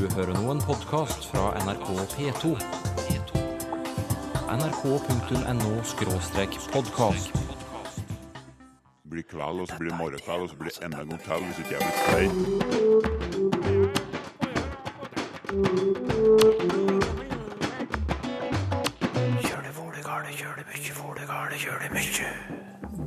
Du hører nå en podkast fra NRK P2. nrk.no-podkast. blir kveld, og så blir morgenkveld, og så blir enda en gang hvis ikke jeg blir stein.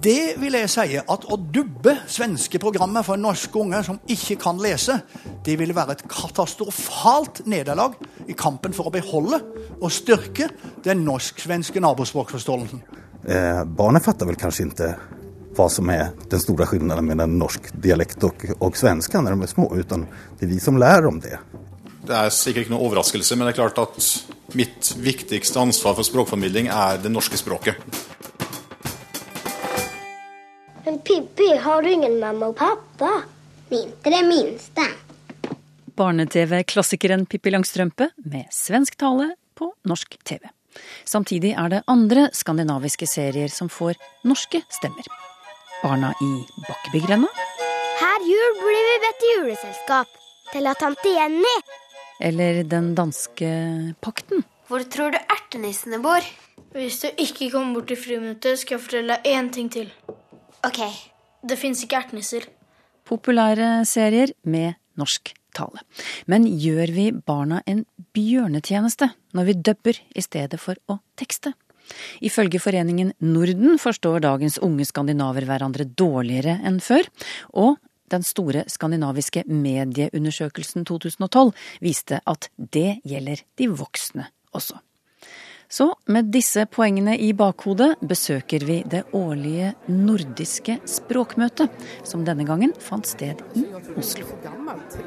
Det vil jeg si at å dubbe svenske programmer for norske unger som ikke kan lese, det ville være et katastrofalt nederlag i kampen for å beholde og styrke den norsk-svenske nabospråkforståelsen. Eh, barnen fatter vel kanskje ikke hva som er den store skillnaden mellom norsk dialekt og, og svensk når de er små, utan det er vi som lærer om det. Det er sikkert ikke noe overraskelse, men det er klart at mitt viktigste ansvar for språkformidling er det norske språket. Men Pippi, har du ingen mamma og pappa? Inte det minste. Barne-TV-klassikeren Pippi Langstrømpe med svensk tale på norsk TV. Samtidig er det andre skandinaviske serier som får norske stemmer. Barna i Bakkebygrenda, Her jul blir vi bedt i juleselskap. Til at tante Jenny. eller Den danske pakten. Hvor tror du ertenissene bor? Hvis du ikke kommer bort i friminuttet, skal jeg fortelle deg én ting til. Ok. Det fins ikke ertnisser. Populære serier med norsk tale. Men gjør vi barna en bjørnetjeneste når vi dubber i stedet for å tekste? Ifølge foreningen Norden forstår dagens unge skandinaver hverandre dårligere enn før, og den store skandinaviske medieundersøkelsen 2012 viste at det gjelder de voksne også. Så med disse poengene i bakhodet besøker vi det årlige nordiske språkmøtet, som denne gangen fant sted i Oslo. gammalt.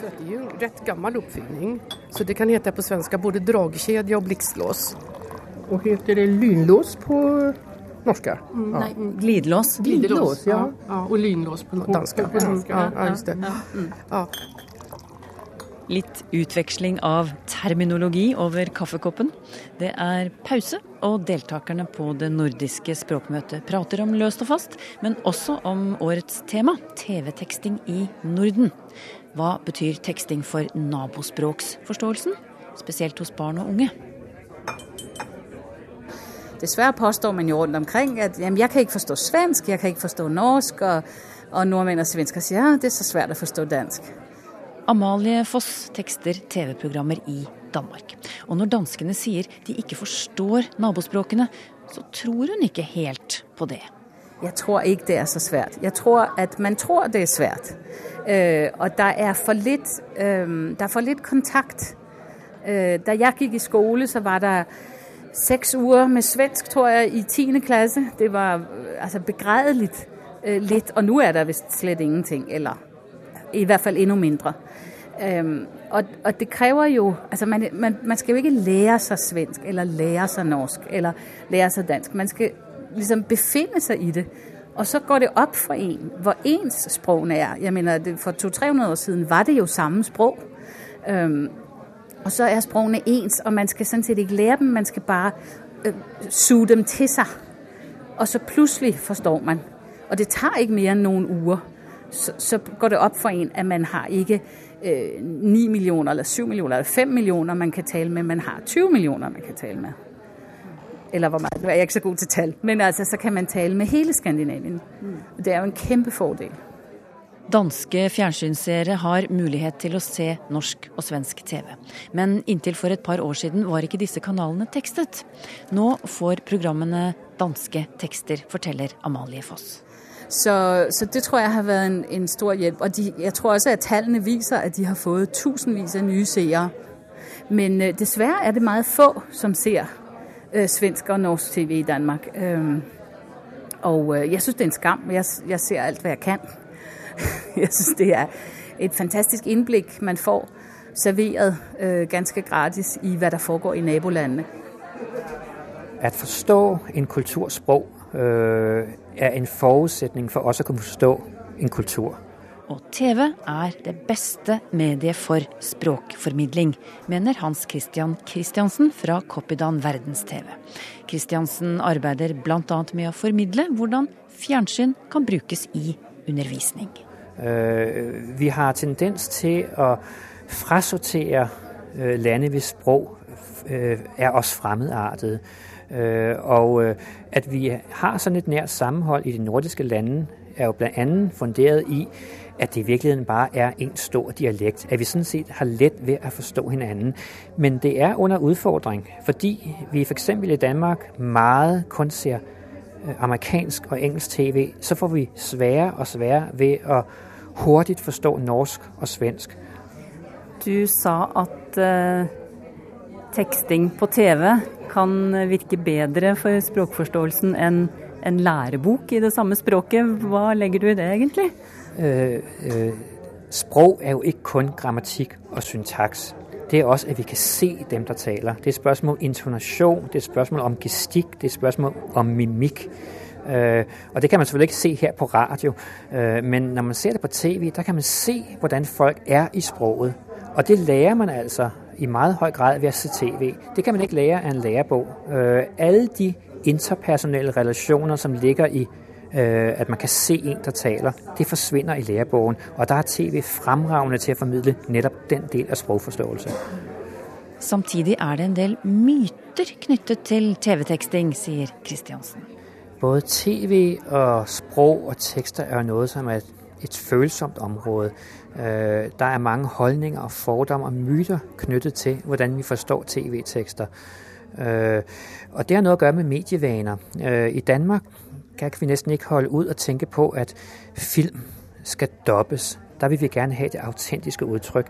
För att det er jo en rett gammel oppfinning, Så det kan hete på svenska både dragkjede og blikslås. Og heter det lynlås på norska? Nei, glidelås. Glidelås, ja. ja. Og lynlås på danska. Ja, ja, just det. Ja. Litt utveksling av terminologi over kaffekoppen. Det er pause, og deltakerne på det nordiske språkmøtet prater om løst og fast, men også om årets tema, TV-teksting i Norden. Hva betyr teksting for nabospråksforståelsen, spesielt hos barn og unge? Dessverre påstår man jo rundt omkring at jamen, jeg kan ikke forstå svensk, jeg kan ikke forstå norsk, og, og nordmenn og svensker sier ja, det er så svært å forstå dansk. Amalie Foss tekster TV-programmer i Danmark. Og når danskene sier de ikke forstår nabospråkene, så tror hun ikke helt på det. Jeg tror ikke det er så svært. Jeg tror at man tror det er svært. Øh, og der er for litt, øh, er for litt kontakt. Øh, da jeg gikk i skole, så var det seks uker med svensk, tror jeg, i 10. klasse. Det var øh, altså begredelig øh, litt. Og nå er det visst slett ingenting. Eller i hvert fall enda mindre. Øhm, og, og det krever jo altså man, man, man skal jo ikke lære seg svensk eller lære seg norsk eller lære seg dansk. Man skal liksom befinde seg i det. Og så går det opp for en hvor ens språkene er. Jeg mener, For 200-300 år siden var det jo samme språk. Øhm, og så er språkene ens, og man skal sånn sett ikke lære dem, man skal bare øh, suge dem til seg. Og så plutselig forstår man. Og det tar ikke mer enn noen uker. Så, så går det opp for en at man har ikke øh, 9 millioner, eller 7 millioner, eller 5 millioner man kan tale med, man har 20 millioner man kan tale med. Eller hvor meget, nu er jeg ikke så god til tal. men altså, så kan man tale med hele Skandinavien. Det er jo en kæmpe fordel. Danske fjernsynsseere har mulighet til å se norsk og svensk TV. Men inntil for et par år siden var ikke disse kanalene tekstet. Nå får programmene danske tekster, forteller Amalie Foss. Så, så det tror jeg har vært en, en stor hjelp. Og de, jeg tror også at tallene viser at de har fått tusenvis av nye seere. Men øh, dessverre er det meget få som ser øh, svensk og norsk TV i Danmark. Øhm, og øh, jeg syns det er en skam. Jeg, jeg ser alt hva jeg kan. jeg syns det er et fantastisk innblikk man får serveret øh, ganske gratis i hva der foregår i nabolandene. At forstå en kulturs sprog øh, er en forutsetning for oss å kunne forstå en kultur. Og TV er det beste mediet for språkformidling, mener Hans Christian Christiansen fra Copydan Verdens-TV. Christiansen arbeider bl.a. med å formidle hvordan fjernsyn kan brukes i undervisning. Uh, vi har tendens til å frasortere uh, lande, hvis språk uh, er oss fremmedartet. Øh, og øh, at vi har sådan et nært sammenhold i de nordiske lande, er jo blandt andet funderet i, at det i virkeligheden bare er en stor dialekt. At vi sådan set har let ved at forstå hinanden. Men det er under udfordring, fordi vi for eksempel i Danmark meget kun ser øh, amerikansk og engelsk tv, så får vi sværere og sværere ved at hurtigt forstå norsk og svensk. Du sa at uh, teksting på TV kan virke bedre for språkforståelsen enn en lærebok i det samme språket. Hva legger du i det, egentlig? Øh, øh, sprog er jo ikke kun grammatikk og syntaks. Det er også at vi kan se dem der taler. Det er spørsmål om intonasjon, det er spørsmål om gestikk, det er spørsmål om mimikk. Uh, og det kan man selvfølgelig ikke se her på radio, uh, men når man ser det på TV, der kan man se hvordan folk er i sproget. Og det lærer man altså i meget høj grad ved at se TV. Det kan man ikke lære av en lærebok. Øh, alle de interpersonelle relationer som ligger i øh, at man kan se en der taler, det forsvinner i lærebogen. Og der er TV fremragende til å formidle nettopp den del av språkforståelse. Samtidig er det en del myter knyttet til TV-teksting, sier Kristiansen. Både TV og språk og tekster er noe som er et følsomt område. Øh, der er mange holdninger og fordomme og myter knyttet til hvordan vi forstår TV-tekster. Øh, og det har noe å gjøre med medievaner. Øh, I Danmark kan vi nesten ikke holde ut og tenke på at film skal dobbes. Der vil vi gerne ha det autentiske udtryk.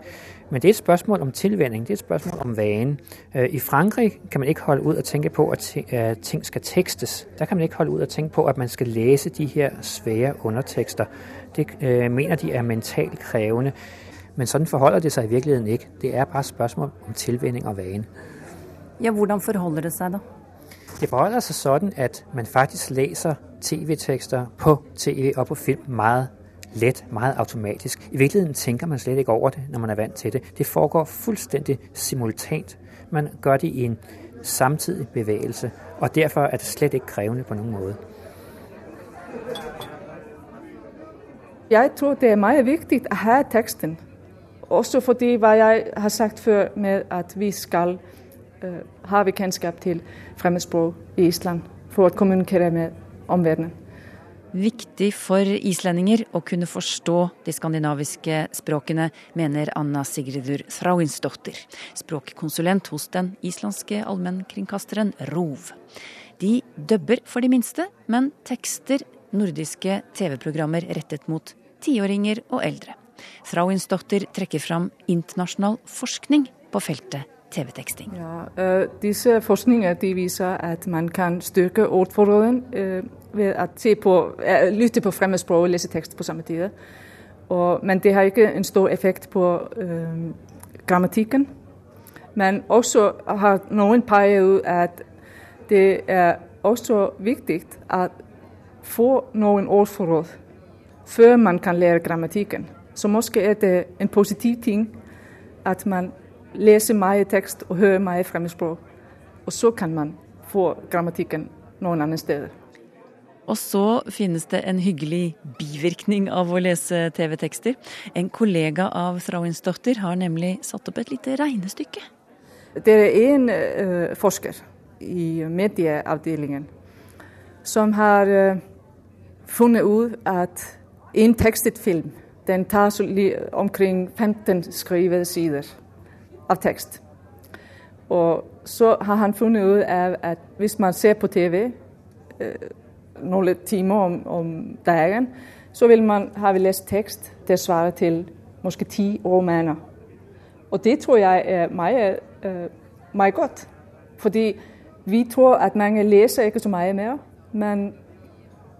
Men det er et spørsmål om tilvænning, det er et spørsmål om vane. Øh, I Frankrig kan man ikke holde ut og tænke på at ting skal tekstes. Der kan man ikke holde ut og tænke på at man skal læse de her svære undertekster. Det øh, mener de er mentalt krævende. Men sånn forholder det seg i virkeligheten ikke. Det er bare et spørsmål om tilvænning og vane. Ja, Hvordan forholder det seg, da? Det forholder seg sånn at man faktisk læser TV-tekster på TV og på film meget let, meget automatisk. I virkeligheten tænker man slet ikke over det når man er vant til det. Det foregår fuldstændig simultant. Man gjør det i en samtidig bevægelse, og derfor er det slett ikke krævende på noen måte. Jeg tror det er meget vigtigt å ha teksten. Også fordi hvad jeg har sagt før med at vi skal øh, ha kendskab til fremmedsprog i Island for å kommunikere med omverdenen. Viktig for islendinger å kunne forstå de skandinaviske språkene, mener Anna Sigridur Thrauinsdottir, språkkonsulent hos den islandske allmennkringkasteren ROV. De dubber for de minste, men tekster nordiske TV-programmer rettet mot tiåringer og eldre. Thrauinsdottir trekker fram internasjonal forskning på feltet TV-teksting. Ja, uh, disse forskninger viser at man kan styrke ordforråden uh, ved å uh, lytte på fremmedspråk og lese tekst på samme tid. Og, men det har ikke en stor effekt på grammatikken. Men også har noen pekt ut at det er også viktig å få noen ordforråd før man kan lære grammatikken. Så kanskje er det en positiv ting at man lese mye tekst og høre mye fremmedspråk. Og så kan man få grammatikken noen andre steder. Og så finnes det en hyggelig bivirkning av å lese TV-tekster. En kollega av Thrauinsdottir har nemlig satt opp et lite regnestykke. Det er en uh, forsker i medieavdelingen som har uh, funnet ut at en tekstet film den tar omkring 15 skrivede sider av tekst. Og så har han funnet ut av at hvis man ser på TV eh, noen timer om, om, dagen, så vil man, har vi lest tekst det svarer til kanskje ti romaner. Og det tror jeg er meget, eh, godt. Fordi vi tror at mange leser ikke så mye mer. Men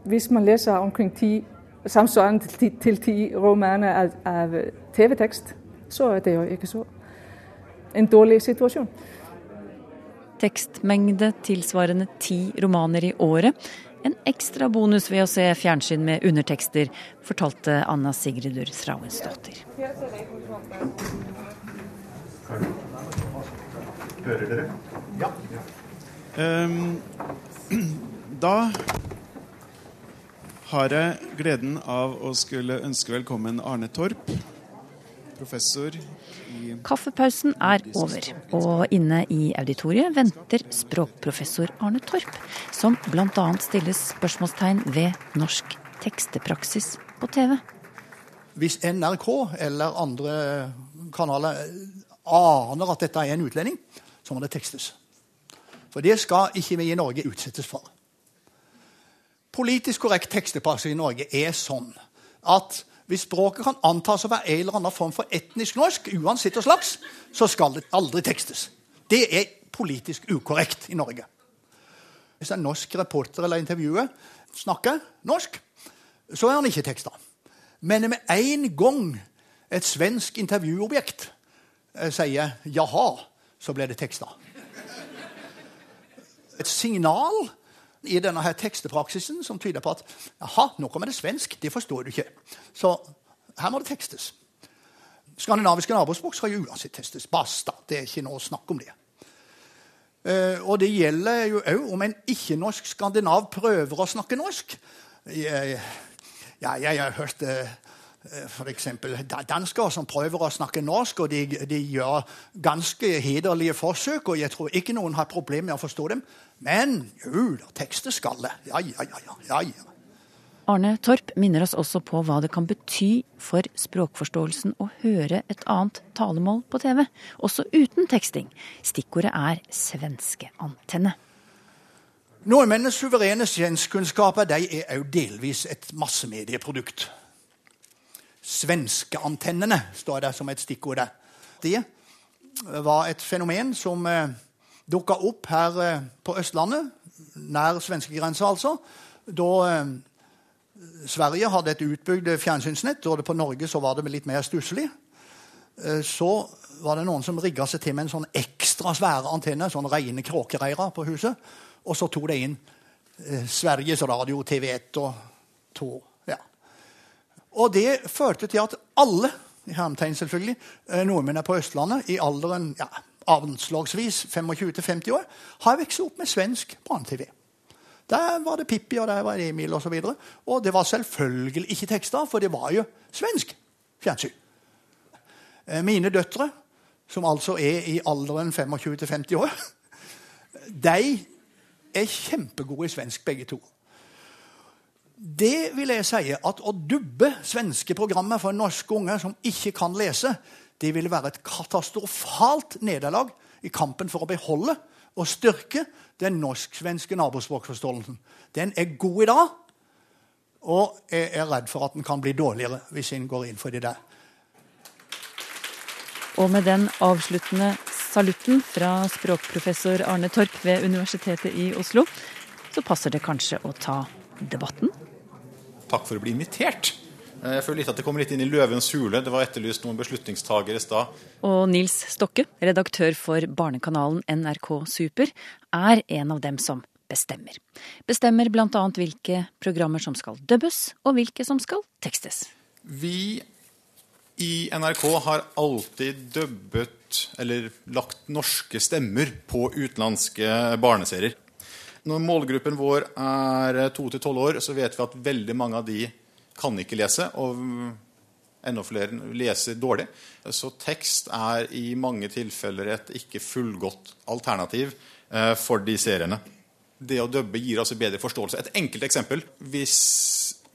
hvis man leser omkring ti samsvarende til ti romaner av, av TV-tekst, så er det jo ikke så en dårlig situasjon. Tekstmengde tilsvarende ti romaner i året. En ekstra bonus ved å se fjernsyn med undertekster, fortalte Anna Sigridur Thrauensdottir. Hører dere? Ja. Um, da har jeg gleden av å skulle ønske velkommen Arne Torp professor Kaffepausen er over, og inne i auditoriet venter språkprofessor Arne Torp, som bl.a. stiller spørsmålstegn ved norsk tekstepraksis på TV. Hvis NRK eller andre kanaler aner at dette er en utlending, så må det tekstes. For det skal ikke vi i Norge utsettes for. Politisk korrekt tekstepraksis i Norge er sånn at hvis språket kan antas å være en eller annen form for etnisk norsk, uansett og slags, så skal det aldri tekstes. Det er politisk ukorrekt i Norge. Hvis en norsk reporter eller intervjuer snakker norsk, så er han ikke teksta. Men med en gang et svensk intervjuobjekt eh, sier 'jaha', så blir det teksta. Et signal i denne her tekstepraksisen som tyder på at jaha, nå kommer det svensk. Det forstår du ikke. Så her må det tekstes. Skandinaviske nabospråk skal jo uansett testes. Basta. Det er ikke noe snakk om det. Uh, og det gjelder jo òg om en ikke-norsk skandinav prøver å snakke norsk. Jeg, jeg, jeg har hørt uh, f.eks. dansker som prøver å snakke norsk, og de, de, gjør ganske hederlige forsøk. Og jeg tror ikke noen har problemer med å forstå dem. Men jo da, tekster skal det. Ja, ja, ja, ja, ja. Arne Torp minner oss også på hva det kan bety for språkforståelsen å høre et annet talemål på TV, også uten teksting. Stikkordet er svenskeantenne. Nordmennenes suverene svenskkunnskaper er òg delvis et massemedieprodukt. Svenskeantennene står det som et stikkord der. Det var et fenomen som eh, dukka opp her eh, på Østlandet, nær svenskegrensa altså, da eh, Sverige hadde et utbygd fjernsynsnett, og på Norge så var det litt mer stusslig. Eh, så var det noen som rigga seg til med en sånn ekstra svære antenne, sånn rene kråkereirer på huset. Og så tok de inn eh, Sveriges Radio, TV1 og to. Og det førte til at alle selvfølgelig, nordmennene på Østlandet i alderen ja, anslagsvis 25-50 år, har vokst opp med svensk barne-TV. Der var det Pippi, og der var Emil osv. Og, så og det var selvfølgelig ikke tekster, for det var jo svensk fjernsyn. Eh, mine døtre, som altså er i alderen 25-50 år, de er kjempegode i svensk, begge to. Det vil jeg si at å dubbe svenske programmer for norske unger som ikke kan lese, det ville være et katastrofalt nederlag i kampen for å beholde og styrke den norsk-svenske nabospråkforståelsen. Den er god i dag, og jeg er redd for at den kan bli dårligere hvis en går inn for det der. Og med den avsluttende salutten fra språkprofessor Arne Torp ved Universitetet i Oslo, så passer det kanskje å ta debatten? Takk for å bli invitert. Jeg føler litt at det kommer litt inn i løvens hule. Det var etterlyst noen beslutningstagere i stad. Og Nils Stokke, redaktør for barnekanalen NRK Super, er en av dem som bestemmer. Bestemmer bl.a. hvilke programmer som skal dubbes, og hvilke som skal tekstes. Vi i NRK har alltid dubbet eller lagt norske stemmer på utenlandske barneserier. Når målgruppen vår er to til tolv år, så vet vi at veldig mange av de kan ikke lese, og enda flere leser dårlig. Så tekst er i mange tilfeller et ikke fullgodt alternativ eh, for de seriene. Det å dubbe gir altså bedre forståelse. Et enkelt eksempel. Hvis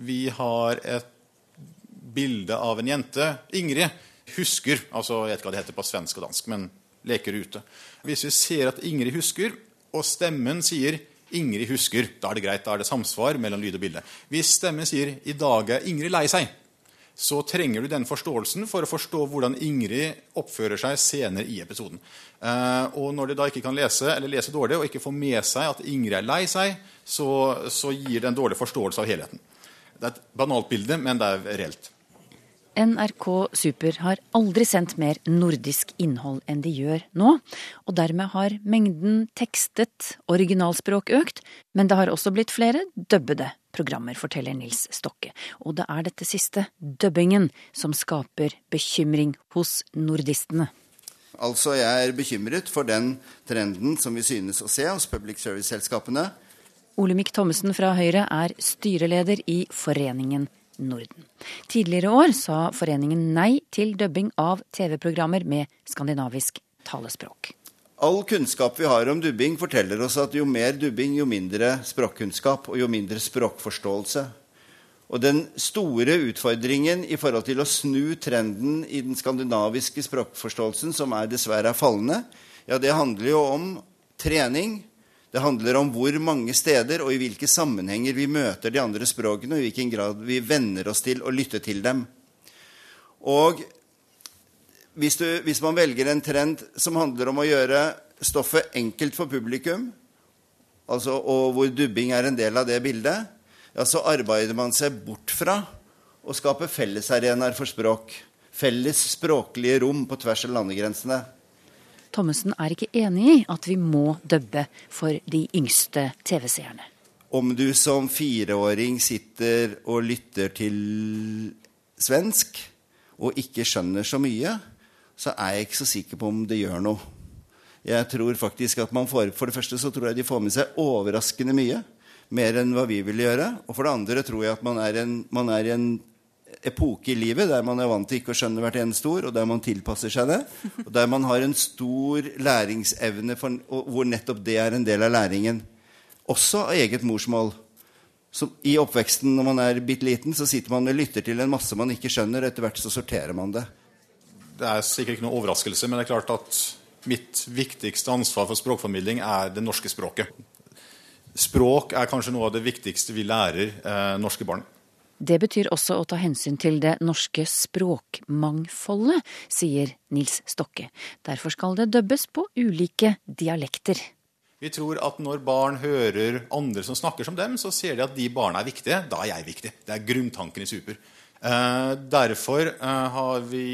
vi har et bilde av en jente Ingrid husker altså Jeg vet ikke hva det heter på svensk og dansk, men leker ute. Hvis vi ser at Ingrid husker, og stemmen sier Ingrid husker. Da er det greit, da er det samsvar mellom lyd og bilde. Hvis stemmen sier 'i dag er Ingrid lei seg', så trenger du den forståelsen for å forstå hvordan Ingrid oppfører seg senere i episoden. Eh, og når de da ikke kan lese eller lese dårlig og ikke får med seg at Ingrid er lei seg, så, så gir det en dårlig forståelse av helheten. Det er et banalt bilde, men det er reelt. NRK Super har aldri sendt mer nordisk innhold enn de gjør nå, og dermed har mengden tekstet originalspråk økt, men det har også blitt flere dubbede programmer, forteller Nils Stokke, og det er dette siste, dubbingen, som skaper bekymring hos nordistene. Altså, jeg er bekymret for den trenden som vi synes å se hos public service-selskapene. Olemic Thommessen fra Høyre er styreleder i Foreningen Norden. Tidligere år sa foreningen nei til dubbing av TV-programmer med skandinavisk talespråk. All kunnskap vi har om dubbing, forteller oss at jo mer dubbing, jo mindre språkkunnskap og jo mindre språkforståelse. Og den store utfordringen i forhold til å snu trenden i den skandinaviske språkforståelsen, som er dessverre er fallende, ja, det handler jo om trening. Det handler om hvor mange steder og i hvilke sammenhenger vi møter de andre språkene, og i hvilken grad vi venner oss til å lytte til dem. Og hvis, du, hvis man velger en trend som handler om å gjøre stoffet enkelt for publikum, altså, og hvor dubbing er en del av det bildet, ja, så arbeider man seg bort fra å skape fellesarenaer for språk. Felles språklige rom på tvers av landegrensene. Thommessen er ikke enig i at vi må dubbe for de yngste TV-seerne. Om du som fireåring sitter og lytter til svensk og ikke skjønner så mye, så er jeg ikke så sikker på om det gjør noe. Jeg tror faktisk at man får, For det første så tror jeg de får med seg overraskende mye mer enn hva vi vil gjøre. Og for det andre tror jeg at man er, en, man er i en epoke i livet der man er vant til ikke å skjønne hvert eneste ord, og der man tilpasser seg det. Og der man har en stor læringsevne, for, hvor nettopp det er en del av læringen. Også av eget morsmål. Så I oppveksten når man er bitte liten, så sitter man og lytter til en masse man ikke skjønner. og Etter hvert så sorterer man det. Det er sikkert ikke noen overraskelse, men det er klart at mitt viktigste ansvar for språkformidling er det norske språket. Språk er kanskje noe av det viktigste vi lærer eh, norske barn. Det betyr også å ta hensyn til det norske språkmangfoldet, sier Nils Stokke. Derfor skal det dubbes på ulike dialekter. Vi tror at når barn hører andre som snakker som dem, så ser de at de barna er viktige. Da er jeg viktig. Det er grunntanken i Super. Eh, derfor eh, har vi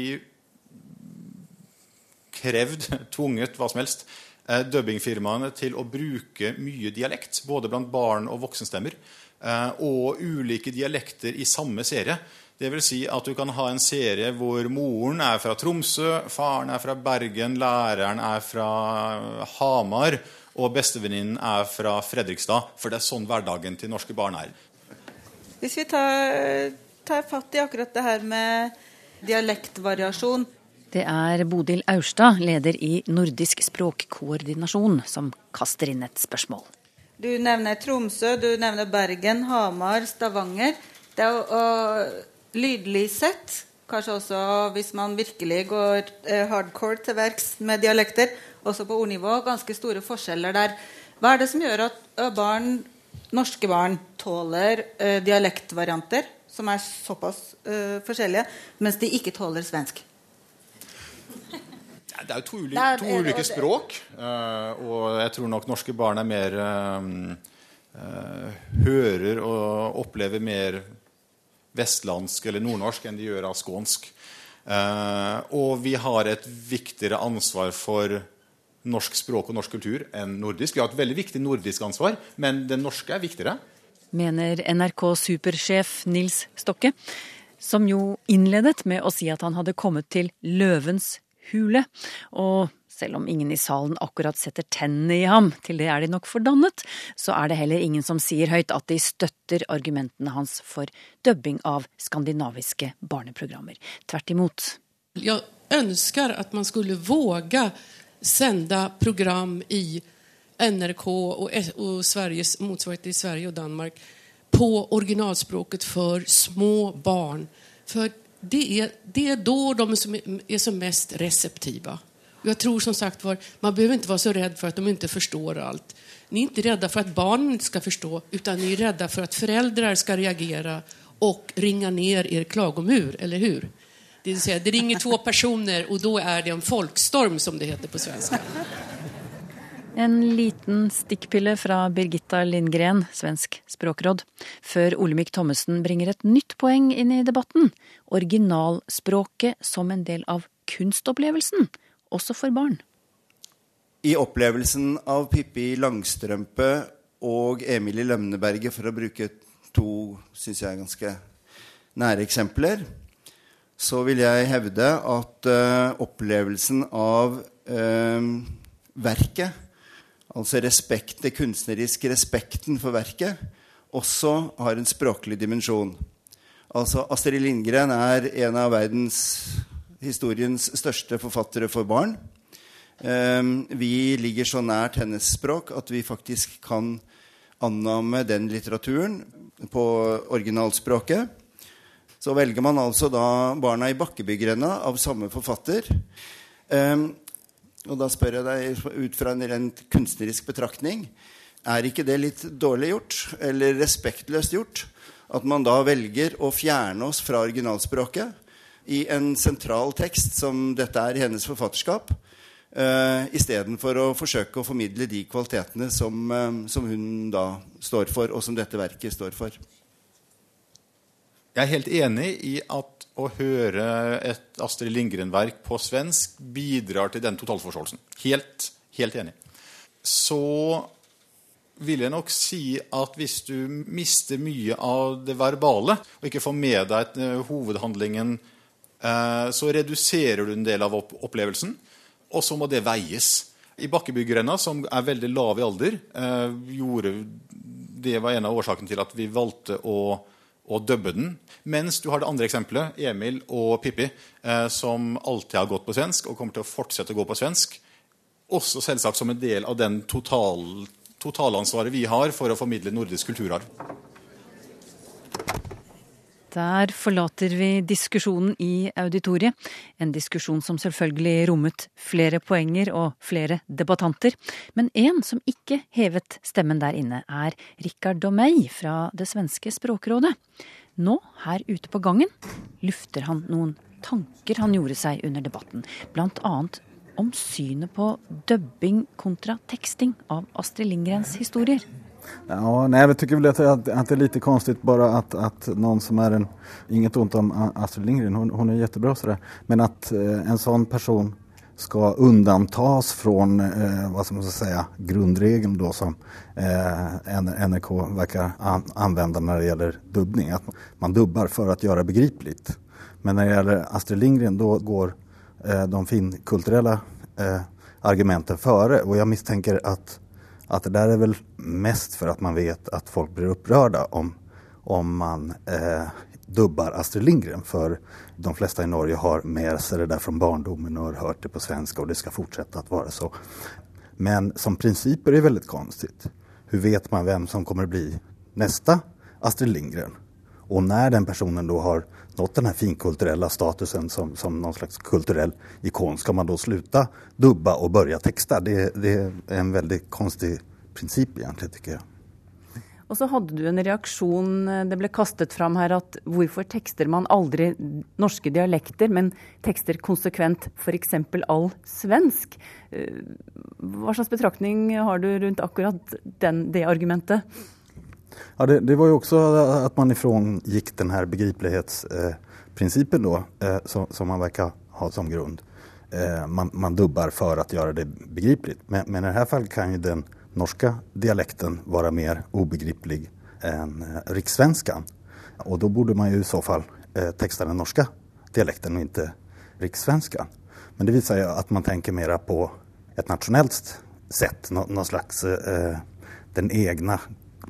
krevd, tvunget, hva som helst, eh, dubbingfirmaene til å bruke mye dialekt, både blant barn og voksenstemmer, og ulike dialekter i samme serie. Det vil si at du kan ha en serie hvor moren er fra Tromsø, faren er fra Bergen, læreren er fra Hamar, og bestevenninnen er fra Fredrikstad. For det er sånn hverdagen til norske barn er. Hvis vi tar, tar fatt i akkurat det her med dialektvariasjon det er Bodil Aurstad, leder i Nordisk språkkoordinasjon, som kaster inn et spørsmål. Du nevner Tromsø, du nevner Bergen, Hamar, Stavanger. Det er jo lydlig sett, kanskje også hvis man virkelig går uh, hardcore til verks med dialekter, også på ordnivå, ganske store forskjeller der. Hva er det som gjør at barn, norske barn tåler dialektvarianter som er såpass forskjellige, mens de ikke tåler svensk? Det er jo to, ulike, to ulike språk. Uh, og jeg tror nok norske barn er mer uh, uh, Hører og opplever mer vestlandsk eller nordnorsk enn de gjør av skånsk. og vi har et viktigere ansvar for norsk språk og norsk kultur enn nordisk. Vi har et veldig viktig nordisk ansvar, men det norske er viktigere. Mener NRK supersjef Nils Stokke, som jo innledet med å si at han hadde kommet til løvens hule. Og selv om ingen i salen akkurat setter tennene i ham, til det er de nok fordannet, så er det heller ingen som sier høyt at de støtter argumentene hans for dubbing av skandinaviske barneprogrammer. Tvert imot. Jeg ønsker at man skulle våge sende program i NRK og, og Sveriges motsvarighet i Sverige og Danmark på originalspråket for små barn. For det är, det är då de som, är som mest receptiva. Jag tror som sagt var, man behöver inte vara så rädd för att de inte förstår allt. Ni är inte rädda för att barnen inte ska förstå, utan ni är rädda för att föräldrar ska reagera och ringa ner er klagomur, eller hur? Det vill säga, det ringer två personer och då är det en folkstorm, som det heter på svenska. En liten stikkpille fra Birgitta Lindgren, svensk språkråd, før Olemic Thommessen bringer et nytt poeng inn i debatten. Originalspråket som en del av kunstopplevelsen, også for barn. I opplevelsen av Pippi Langstrømpe og Emilie Lømneberget, for å bruke to syns jeg ganske nære eksempler, så vil jeg hevde at uh, opplevelsen av uh, verket altså respekt, det kunstneriske respekten for verket, også har en språklig dimensjon. Altså, Astrid Lindgren er en av verdenshistoriens største forfattere for barn. Um, vi ligger så nært hennes språk at vi faktisk kan annamme den litteraturen på originalspråket. Så velger man altså da 'Barna i Bakkebyggrenda' av samme forfatter. Um, og da spør jeg deg ut fra en rent kunstnerisk betraktning er ikke det litt dårlig gjort, eller respektløst gjort, at man da velger å fjerne oss fra originalspråket i en sentral tekst som dette er i hennes forfatterskap, uh, istedenfor å forsøke å formidle de kvalitetene som, uh, som hun da står for, og som dette verket står for? Jeg er helt enig i at å høre et Astrid Lindgren-verk på svensk bidrar til den totalforståelsen. Helt, helt enig. Så vil jeg nok si at hvis du mister mye av det verbale, og ikke får med deg uh, hovedhandlingen, uh, så reduserer du en del av opplevelsen, og så må det veies. I Bakkebyggerrenna, som er veldig lav i alder, uh, gjorde det var en av årsakene til at vi valgte å og dubbe den. Mens du har det andre eksempelet, Emil og Pippi, eh, som alltid har gått på svensk og kommer til å fortsette å gå på svensk. Også selvsagt som en del av den total, totalansvaret vi har for å formidle nordisk kulturarv. Der forlater vi diskusjonen i auditoriet. En diskusjon som selvfølgelig rommet flere poenger og flere debattanter. Men en som ikke hevet stemmen der inne, er Rikard Domey fra det svenske Språkrådet. Nå, her ute på gangen, lufter han noen tanker han gjorde seg under debatten. Blant annet om synet på dubbing kontra teksting av Astrid Lindgrens historier. Ja, nej, jag tycker väl att, att, att, det är lite konstigt bara att, att någon som är en, inget ont om Astrid Lindgren, hon, hon är jättebra sådär, men att eh, en sån person ska undantas från eh, vad ska säga, grundregeln då som eh, NRK verkar an, använda när det gäller dubbning. Att man dubbar för att göra begripligt. Men när det gäller Astrid Lindgren då går eh, de finkulturella eh, argumenten före och jag misstänker att att det der er vel mest for at man vet at folk blir opprørte om, om man eh, dubbar Astrid Lindgren. For de fleste i Norge har med seg det der fra barndomen og har hørt det på svensk, og det skal fortsette å være så. Men som princip er det veldig rart. Hvordan vet man vem som kommer å bli neste Astrid Lindgren? Och när den personen då har nått den här finkulturella statusen som, som någon slags kulturell ikon, ska man då sluta dubba och börja texta? Det, det är en väldigt konstig princip egentligen tycker jag. Og så hadde du en reaksjon, det ble kastet fram her, at hvorfor tekster man aldri norske dialekter, men tekster konsekvent f.eks. all svensk? Hva slags betraktning har du rundt akkurat den, det argumentet? Ja, det, det, var ju också att man ifrån gick den här begriplighetsprincipen eh, som, som, man verkar ha som grund. Eh, man, man, dubbar för att göra det begripligt. Men, men, i det här fallet kan ju den norska dialekten vara mer obegriplig än eh, rikssvenskan. Och då borde man ju i så fall texta den norska dialekten och inte rikssvenskan. Men det visar ju att man tänker mera på ett nationellt sätt, nå, någon slags eh, den egna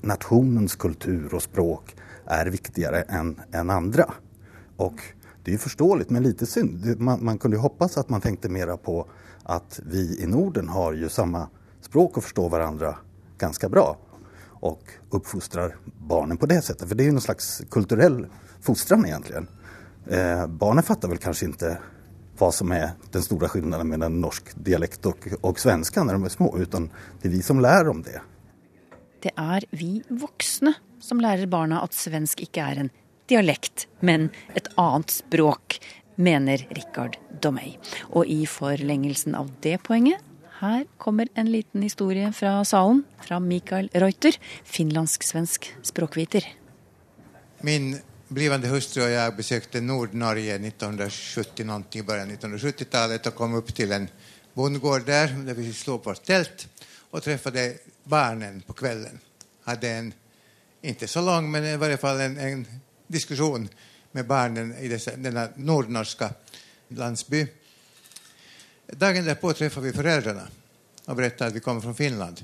nationens kultur och språk är viktigare än, än andra. Och det är förståeligt, men lite synd. Man, man kunde hoppas att man tänkte mera på att vi i Norden har ju samma språk och förstår varandra ganska bra och uppfostrar barnen på det sättet. För det är ju någon slags kulturell fostran egentligen. Eh, barnen fattar väl kanske inte vad som är den stora skillnaden mellan norsk dialekt och, och svenska när de är små, utan det är vi som lär dem det. Det er vi voksne som lærer barna at svensk ikke er en dialekt, men et annet språk, mener Rikard Domey. Og i forlengelsen av det poenget, her kommer en liten historie fra salen, fra Mikael Reuter, finlandsk-svensk språkviter. Min blivande hustru jeg besøkte Nord-Norge 1970 någonting, början 1970-tallet og kom opp til en bondgård der, der vi slog vårt telt, og träffade barnen på kvällen. Hadde en, ikke så lang, men i hvert fall en, en diskusjon med barnen i disse, denne nordnorske landsby. Dagen derpå treffer vi foreldrene og berättade at vi kommer fra Finland.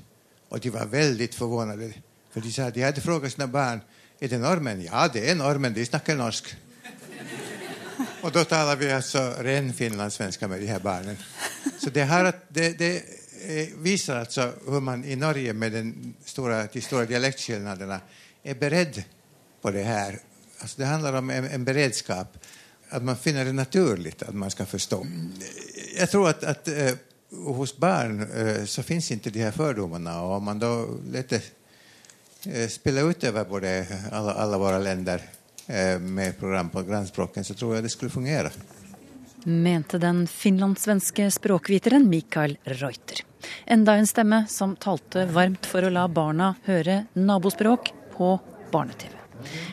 Og de var veldig förvånade. For de sa de hadde spurt sine barn Er det nordmenn? Ja, det er nordmenn. De snakker norsk. Og da taler vi altså ren finlandssvenska med de her barna. Så det, her, det, det eh, viser altså hvor man i Norge med store, de store dialektskillnadene er beredt på det her. Altså det handler om en, en, beredskap. At man finner det naturlig at man skal forstå. Jeg tror at, at uh, hos barn uh, så fins ikke de her fordommene. Og om man da det uh, spille utover både alle, alle våre länder med program på grannspråken, så tror jeg det skulle fungere. Mente den finlandssvenske språkviteren Mikael Reuter. Enda en stemme som talte varmt for å la barna høre nabospråk på barne-TV.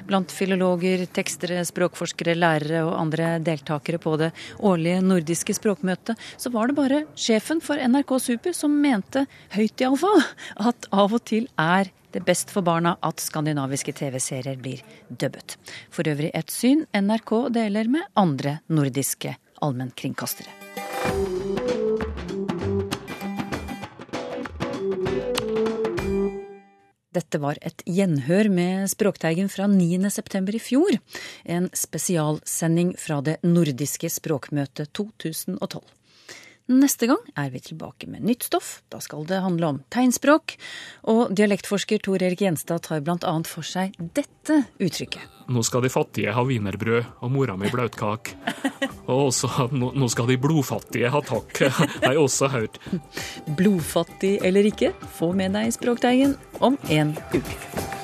Blant filologer, tekstere, språkforskere, lærere og andre deltakere på det årlige nordiske språkmøtet, så var det bare sjefen for NRK Super som mente, høyt iallfall, at av og til er det best for barna at skandinaviske TV-serier blir dubbet. For øvrig et syn NRK deler med andre nordiske allmennkringkastere. Dette var et gjenhør med Språkteigen fra 9.9. i fjor. En spesialsending fra det nordiske språkmøtet 2012. Neste gang er vi tilbake med nytt stoff. Da skal det handle om tegnspråk. Og dialektforsker Tor Erik Gjenstad tar bl.a. for seg dette uttrykket. Nå skal de fattige ha wienerbrød og mora mi blautkake. Og også nå skal de blodfattige ha takk, har jeg også hørt. Blodfattig eller ikke, få med deg Språkteigen om en uke.